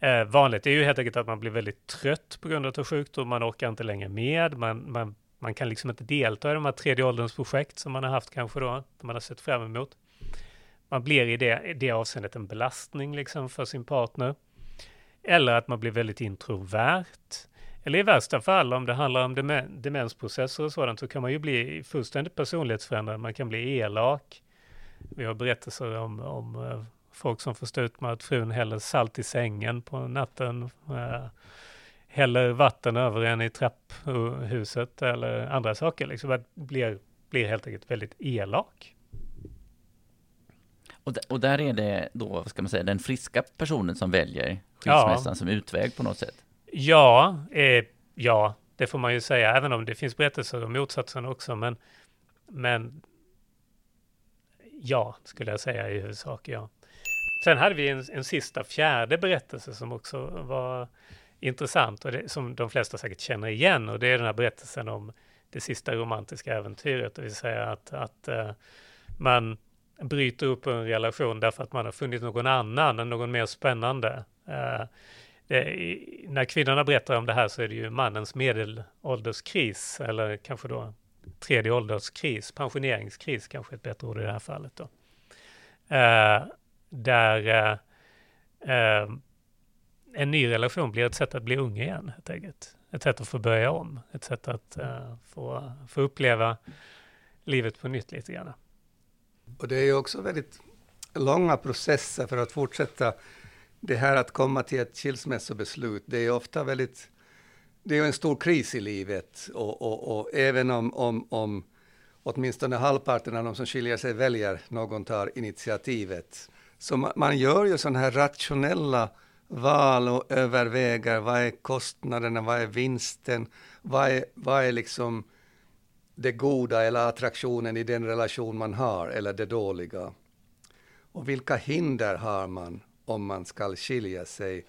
[SPEAKER 2] Eh, vanligt är ju helt enkelt att man blir väldigt trött på grund av sjukdom, man orkar inte längre med, man, man, man kan liksom inte delta i de här tredje ålderns projekt som man har haft kanske då, som man har sett fram emot. Man blir i det, i det avseendet en belastning liksom för sin partner. Eller att man blir väldigt introvert. Eller i värsta fall, om det handlar om demensprocesser och sådant, så kan man ju bli fullständigt personlighetsförändrad. Man kan bli elak. Vi har berättelser om, om eh, folk som får stå ut med att frun häller salt i sängen på natten. Äh, häller vatten över en i trapphuset eller andra saker. Liksom att blir, blir helt enkelt väldigt elak.
[SPEAKER 1] Och, och där är det då, vad ska man säga, den friska personen som väljer skilsmässan ja. som utväg på något sätt?
[SPEAKER 2] Ja, eh, ja, det får man ju säga, även om det finns berättelser om motsatsen också, men, men ja, skulle jag säga i huvudsak, ja. Sen hade vi en, en sista, fjärde berättelse som också var intressant och det, som de flesta säkert känner igen och det är den här berättelsen om det sista romantiska äventyret, det vill säga att, att uh, man bryter upp en relation därför att man har funnit någon annan, någon mer spännande. Uh, det, när kvinnorna berättar om det här så är det ju mannens medelålderskris eller kanske då tredje ålderskris, pensioneringskris kanske ett bättre ord i det här fallet då. Uh, där eh, eh, en ny relation blir ett sätt att bli ung igen, helt enkelt. Ett sätt att få börja om, ett sätt att eh, få, få uppleva livet på nytt lite grann.
[SPEAKER 3] Och det är ju också väldigt långa processer för att fortsätta det här att komma till ett skilsmässobeslut. Det är ofta väldigt, det är en stor kris i livet och, och, och även om, om, om åtminstone halvparten av de som skiljer sig väljer någon tar initiativet så man, gör ju sådana här rationella val och överväger vad är kostnaderna, vad är vinsten, vad är, vad är liksom det goda eller attraktionen i den relation man har eller det dåliga. Och vilka hinder har man om man ska skilja sig?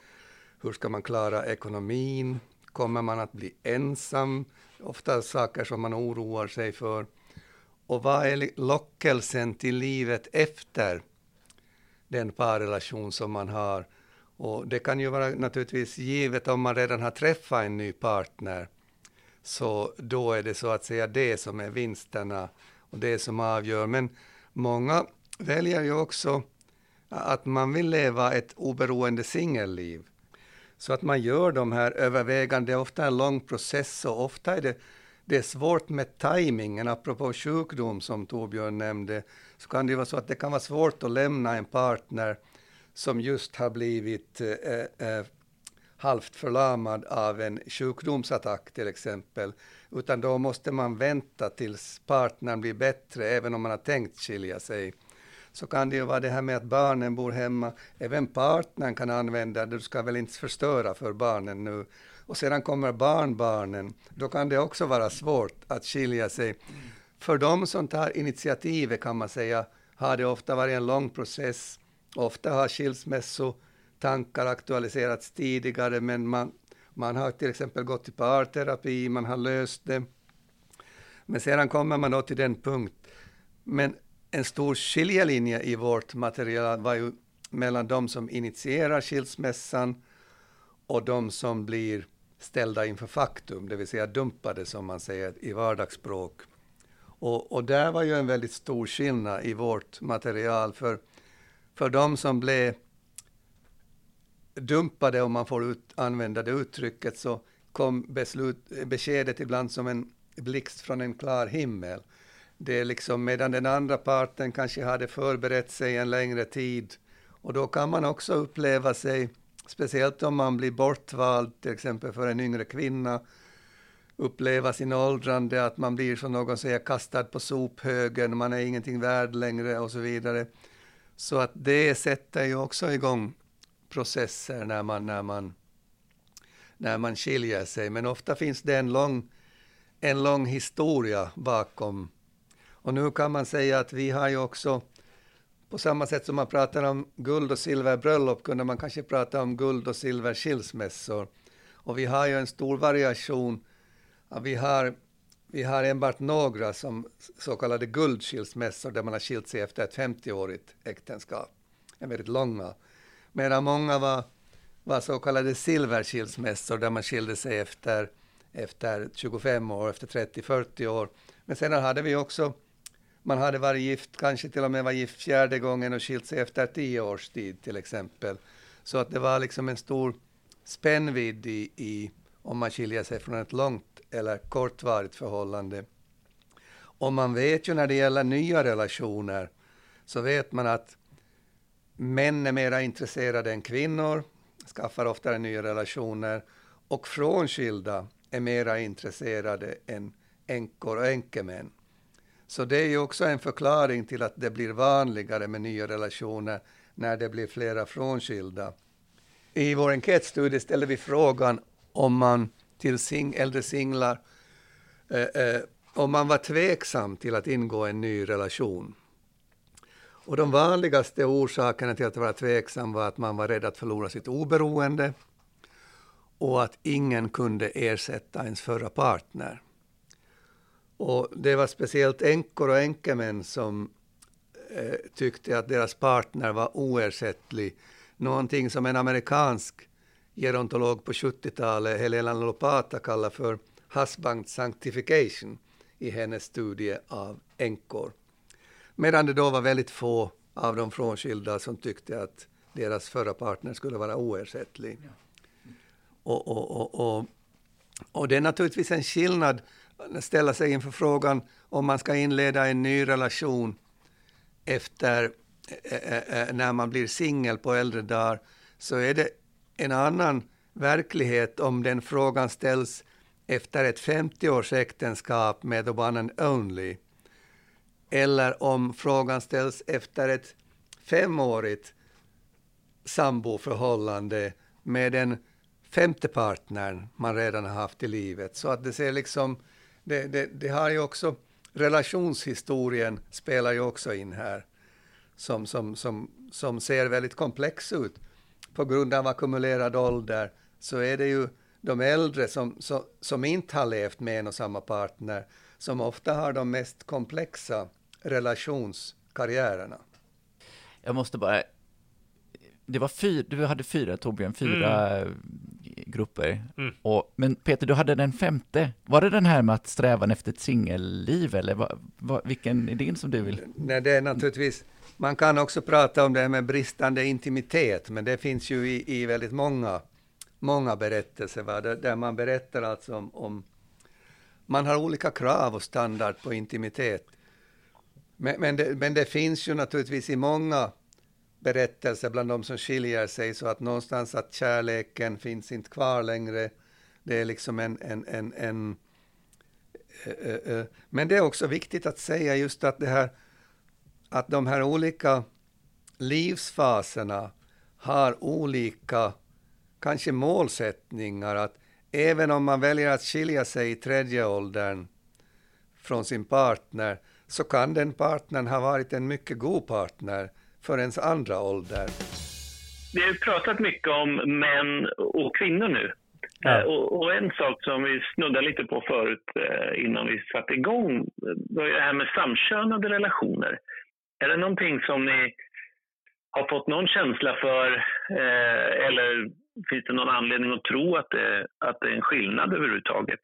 [SPEAKER 3] Hur ska man klara ekonomin? Kommer man att bli ensam? Ofta saker som man oroar sig för. Och vad är lockelsen till livet efter den parrelation som man har. Och det kan ju vara naturligtvis givet om man redan har träffat en ny partner, så då är det så att säga det som är vinsterna och det som avgör. Men många väljer ju också att man vill leva ett oberoende singelliv. Så att man gör de här övervägandena, det är ofta en lång process och ofta är det, det är svårt med tajmingen. Apropå sjukdom som Torbjörn nämnde, så kan det vara så att det kan vara svårt att lämna en partner som just har blivit eh, eh, eh, halvt förlamad av en sjukdomsattack till exempel, utan då måste man vänta tills partnern blir bättre, även om man har tänkt skilja sig. Så kan det ju vara det här med att barnen bor hemma, även partnern kan använda det, du ska väl inte förstöra för barnen nu. Och sedan kommer barnbarnen, då kan det också vara svårt att skilja sig. För de som tar initiativet kan man säga, har det ofta varit en lång process. Ofta har skilsmässotankar aktualiserats tidigare, men man, man har till exempel gått i parterapi, man har löst det. Men sedan kommer man då till den punkt. Men en stor skiljelinje i vårt material var ju mellan de som initierar skilsmässan och de som blir ställda inför faktum, det vill säga dumpade som man säger i vardagsspråk. Och, och där var ju en väldigt stor skillnad i vårt material, för, för de som blev dumpade, om man får ut, använda det uttrycket, så kom beslut, beskedet ibland som en blixt från en klar himmel. Det är liksom medan den andra parten kanske hade förberett sig en längre tid. Och då kan man också uppleva sig, speciellt om man blir bortvald, till exempel för en yngre kvinna, uppleva sin åldrande, att man blir som någon säger kastad på sophögen, man är ingenting värd längre och så vidare. Så att det sätter ju också igång processer när man, när man, när man skiljer sig. Men ofta finns det en lång, en lång historia bakom. Och nu kan man säga att vi har ju också, på samma sätt som man pratar om guld och silverbröllop, kunde man kanske prata om guld och silverskilsmässor. Och vi har ju en stor variation Ja, vi, har, vi har enbart några som så kallade guldskilsmässor där man har skilt sig efter ett 50-årigt äktenskap. En väldigt långa. Medan många var, var så kallade silverskilsmässor där man skilde sig efter, efter 25 år, efter 30-40 år. Men sedan hade vi också, man hade varit gift, kanske till och med var gift fjärde gången och skilt sig efter 10 års tid till exempel. Så att det var liksom en stor spännvidd i, i om man skiljer sig från ett långt eller kortvarigt förhållande. Och man vet ju när det gäller nya relationer, så vet man att män är mera intresserade än kvinnor, skaffar oftare nya relationer, och frånskilda är mera intresserade än änkor och änkemän. Så det är ju också en förklaring till att det blir vanligare med nya relationer när det blir flera frånskilda. I vår enkätstudie ställde vi frågan om man till sing, äldre singlar eh, eh, om man var tveksam till att ingå en ny relation. Och de vanligaste orsakerna till att vara tveksam var att man var rädd att förlora sitt oberoende och att ingen kunde ersätta ens förra partner. Och det var speciellt änkor och änkemän som eh, tyckte att deras partner var oersättlig. Någonting som en amerikansk gerontolog på 70-talet, Helena Lopata, kallar för husband sanctification i hennes studie av änkor. Medan det då var väldigt få av de frånskilda som tyckte att deras förra partner skulle vara oersättlig. Och, och, och, och, det är naturligtvis en skillnad att ställa sig inför frågan om man ska inleda en ny relation efter äh, när man blir singel på äldre dagar, så är det en annan verklighet om den frågan ställs efter ett 50-års äktenskap med the one and only, eller om frågan ställs efter ett femårigt samboförhållande med den femte partnern man redan har haft i livet. Så att det ser liksom, det, det, det har ju också, relationshistorien spelar ju också in här, som, som, som, som ser väldigt komplex ut på grund av ackumulerad ålder så är det ju de äldre som, som, som inte har levt med en och samma partner som ofta har de mest komplexa relationskarriärerna.
[SPEAKER 1] Jag måste bara... Det var fyra, du hade fyra, Torbjörn, fyra mm. Grupper. Mm. Och, men Peter, du hade den femte. Var det den här med att strävan efter ett singelliv, eller vad, vad, vilken är din som du vill?
[SPEAKER 3] Nej, det är naturligtvis, man kan också prata om det här med bristande intimitet, men det finns ju i, i väldigt många, många berättelser, va? Där, där man berättar alltså om, om man har olika krav och standard på intimitet. Men, men, det, men det finns ju naturligtvis i många berättelser bland de som skiljer sig, så att någonstans att kärleken finns inte kvar längre. Det är liksom en... en, en, en äh, äh, men det är också viktigt att säga just att det här att de här olika livsfaserna har olika, kanske målsättningar. Att även om man väljer att skilja sig i tredje åldern från sin partner, så kan den partnern ha varit en mycket god partner för ens andra ålder.
[SPEAKER 4] Vi har pratat mycket om män och kvinnor nu. Ja. Eh, och, och, en sak som vi snuddade lite på förut eh, innan vi satte igång var det här med samkönade relationer. Är det någonting som ni har fått någon känsla för eh, eller finns det någon anledning att tro att det, att det är en skillnad överhuvudtaget?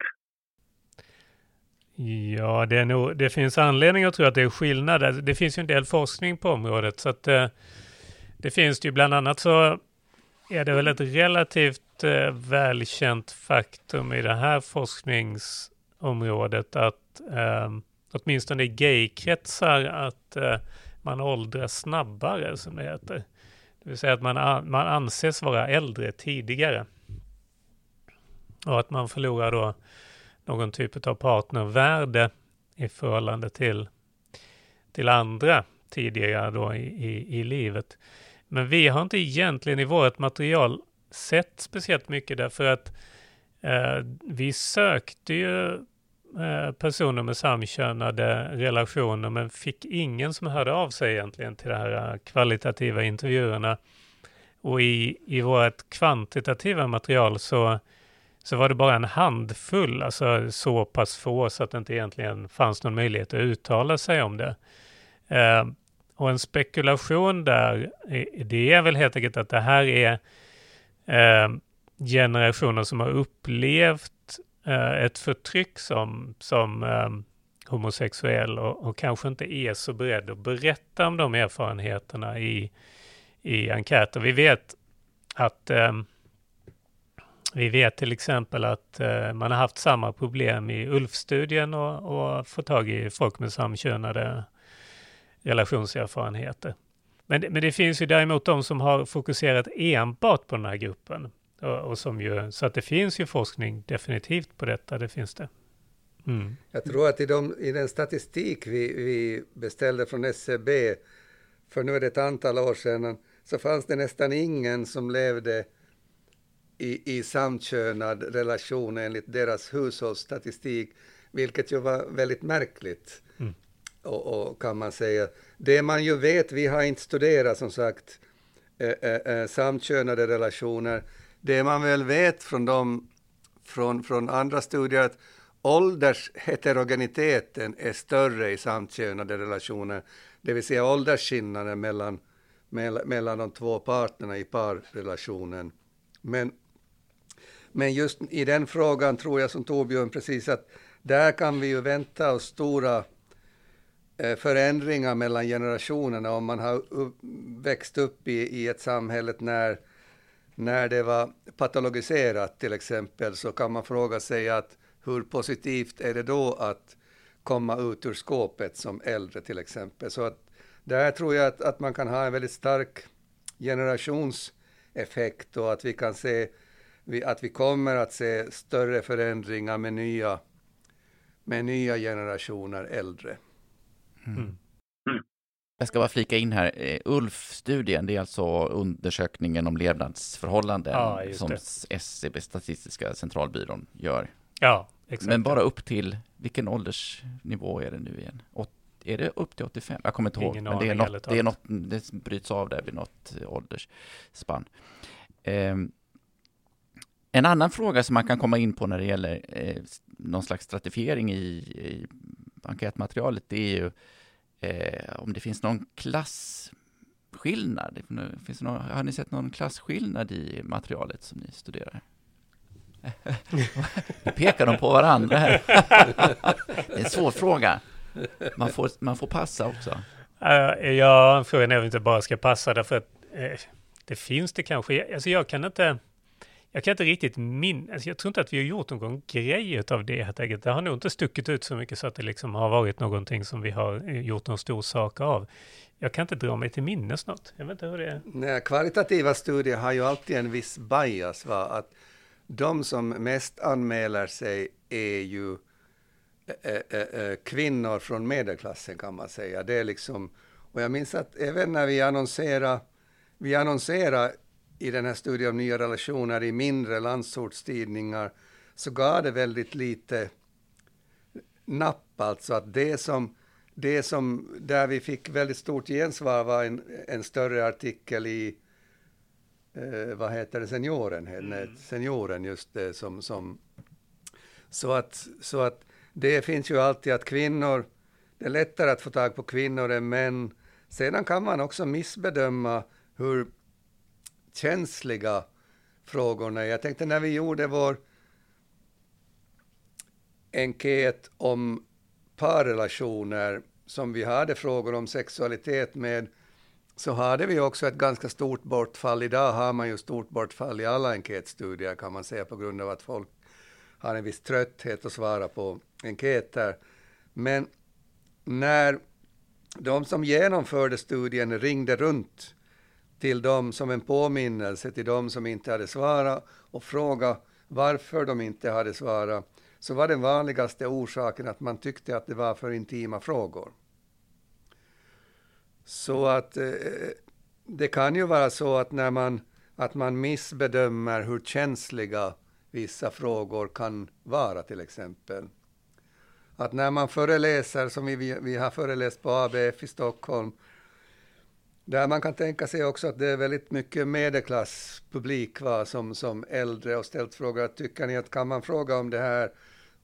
[SPEAKER 2] Ja, det, är nog, det finns anledning att tro att det är skillnad. Alltså, det finns ju en del forskning på området, så att eh, det finns det ju bland annat så är det väl ett relativt eh, välkänt faktum i det här forskningsområdet att eh, åtminstone i gaykretsar att eh, man åldras snabbare, som det heter. Det vill säga att man, man anses vara äldre tidigare. Och att man förlorar då någon typ av partnervärde i förhållande till, till andra tidigare då i, i, i livet. Men vi har inte egentligen i vårt material sett speciellt mycket därför att eh, vi sökte ju Eh, personer med samkönade relationer men fick ingen som hörde av sig egentligen till de här eh, kvalitativa intervjuerna. Och i, i vårt kvantitativa material så, så var det bara en handfull, alltså så pass få så att det inte egentligen fanns någon möjlighet att uttala sig om det. Eh, och en spekulation där, det är väl helt enkelt att det här är eh, generationer som har upplevt Eh, ett förtryck som, som eh, homosexuell och, och, kanske inte är så beredd att berätta om de erfarenheterna i, i enkäter. Vi vet att eh, vi vet till exempel att eh, man har haft samma problem i ULF-studien och, och fått tag i folk med samkönade relationserfarenheter. Men, men det finns ju däremot de som har fokuserat enbart på den här gruppen. Och, och, som ju, så att det finns ju forskning definitivt på detta, det finns det.
[SPEAKER 3] Mm. Jag tror att i, de, i den statistik vi, vi beställde från SCB för nu är det ett antal år sedan, så fanns det nästan ingen som levde i, i samkönad relation enligt deras hushållsstatistik, vilket ju var väldigt märkligt. Mm. Och, och, kan man säga. Det man ju vet, vi har inte studerat som sagt eh, eh, eh samkönade relationer, det man väl vet från, dem, från, från andra studier att åldersheterogeniteten är större i samkönade relationer, det vill säga åldersskillnaden mellan, mellan de två parterna i parrelationen. Men, men just i den frågan tror jag som Torbjörn precis att där kan vi ju vänta oss stora eh, förändringar mellan generationerna om man har växt upp i, i ett samhälle när när det var patologiserat till exempel så kan man fråga sig att hur positivt är det då att komma ut ur skåpet som äldre till exempel. Så att där tror jag att, att man kan ha en väldigt stark generationseffekt och att vi kan se att vi kommer att se större förändringar med nya, med nya generationer äldre. Mm.
[SPEAKER 1] Jag ska bara flika in här, eh, ULF-studien, det är alltså undersökningen om levnadsförhållanden ja, som SCB, Statistiska centralbyrån, gör.
[SPEAKER 2] Ja, exakt.
[SPEAKER 1] Men bara upp till, vilken åldersnivå är det nu igen? Åt, är det upp till 85? Jag kommer inte ihåg, men det är, något, det är något, det bryts av där vid något åldersspann. Eh, en annan fråga som man kan komma in på när det gäller eh, någon slags stratifiering i, i enkätmaterialet, det är ju eh, om det finns någon klassskillnad. Finns någon, har ni sett någon klasskillnad i materialet som ni studerar? Nu pekar de på varandra här. Det är en svår fråga. Man får, man får passa också.
[SPEAKER 2] Uh, ja, frågan är om vi inte bara ska passa därför att uh, det finns det kanske. Alltså jag kan inte, jag kan inte riktigt minnas, alltså jag tror inte att vi har gjort någon grej av det helt enkelt. Det har nog inte stuckit ut så mycket så att det liksom har varit någonting som vi har eh, gjort någon stor sak av. Jag kan inte dra mig till minnes något. Jag vet inte hur det är.
[SPEAKER 3] Nej, kvalitativa studier har ju alltid en viss bias, va? att de som mest anmäler sig är ju äh, äh, kvinnor från medelklassen kan man säga. Det är liksom, och jag minns att även när vi annonserade, vi annonserade i den här studien om nya relationer i mindre landsortstidningar, så gav det väldigt lite napp, alltså att det som, det som, där vi fick väldigt stort gensvar var en, en större artikel i eh, vad heter det, senioren, mm. senioren just det som, som så att, så att det finns ju alltid att kvinnor, det är lättare att få tag på kvinnor än män. Sedan kan man också missbedöma hur känsliga frågorna. Jag tänkte när vi gjorde vår enkät om parrelationer, som vi hade frågor om sexualitet med, så hade vi också ett ganska stort bortfall. Idag har man ju stort bortfall i alla enkätstudier kan man säga på grund av att folk har en viss trötthet att svara på enkäter. Men när de som genomförde studien ringde runt till dem som en påminnelse till de som inte hade svarat och fråga varför de inte hade svarat, så var den vanligaste orsaken att man tyckte att det var för intima frågor. Så att eh, det kan ju vara så att när man, att man missbedömer hur känsliga vissa frågor kan vara till exempel. Att när man föreläser, som vi, vi har föreläst på ABF i Stockholm, där man kan tänka sig också att det är väldigt mycket medelklasspublik va, som, som äldre och ställt frågor, tycker ni att kan man fråga om det här?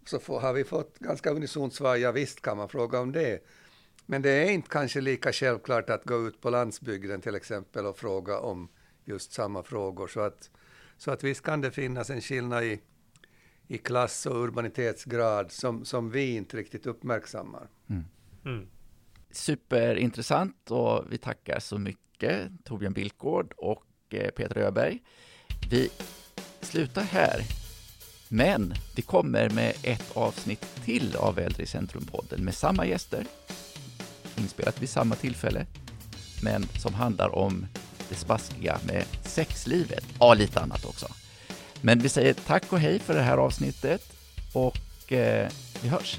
[SPEAKER 3] Så får, har vi fått ganska unisont svar, ja visst kan man fråga om det. Men det är inte kanske lika självklart att gå ut på landsbygden till exempel och fråga om just samma frågor. Så att, så att visst kan det finnas en skillnad i, i klass och urbanitetsgrad som, som vi inte riktigt uppmärksammar. Mm. Mm.
[SPEAKER 1] Superintressant och vi tackar så mycket Torbjörn Billgård och eh, Peter Öberg. Vi slutar här, men vi kommer med ett avsnitt till av Äldre i Centrum-podden med samma gäster inspelat vid samma tillfälle, men som handlar om det spaskiga med sexlivet. Ja, lite annat också. Men vi säger tack och hej för det här avsnittet och eh, vi hörs.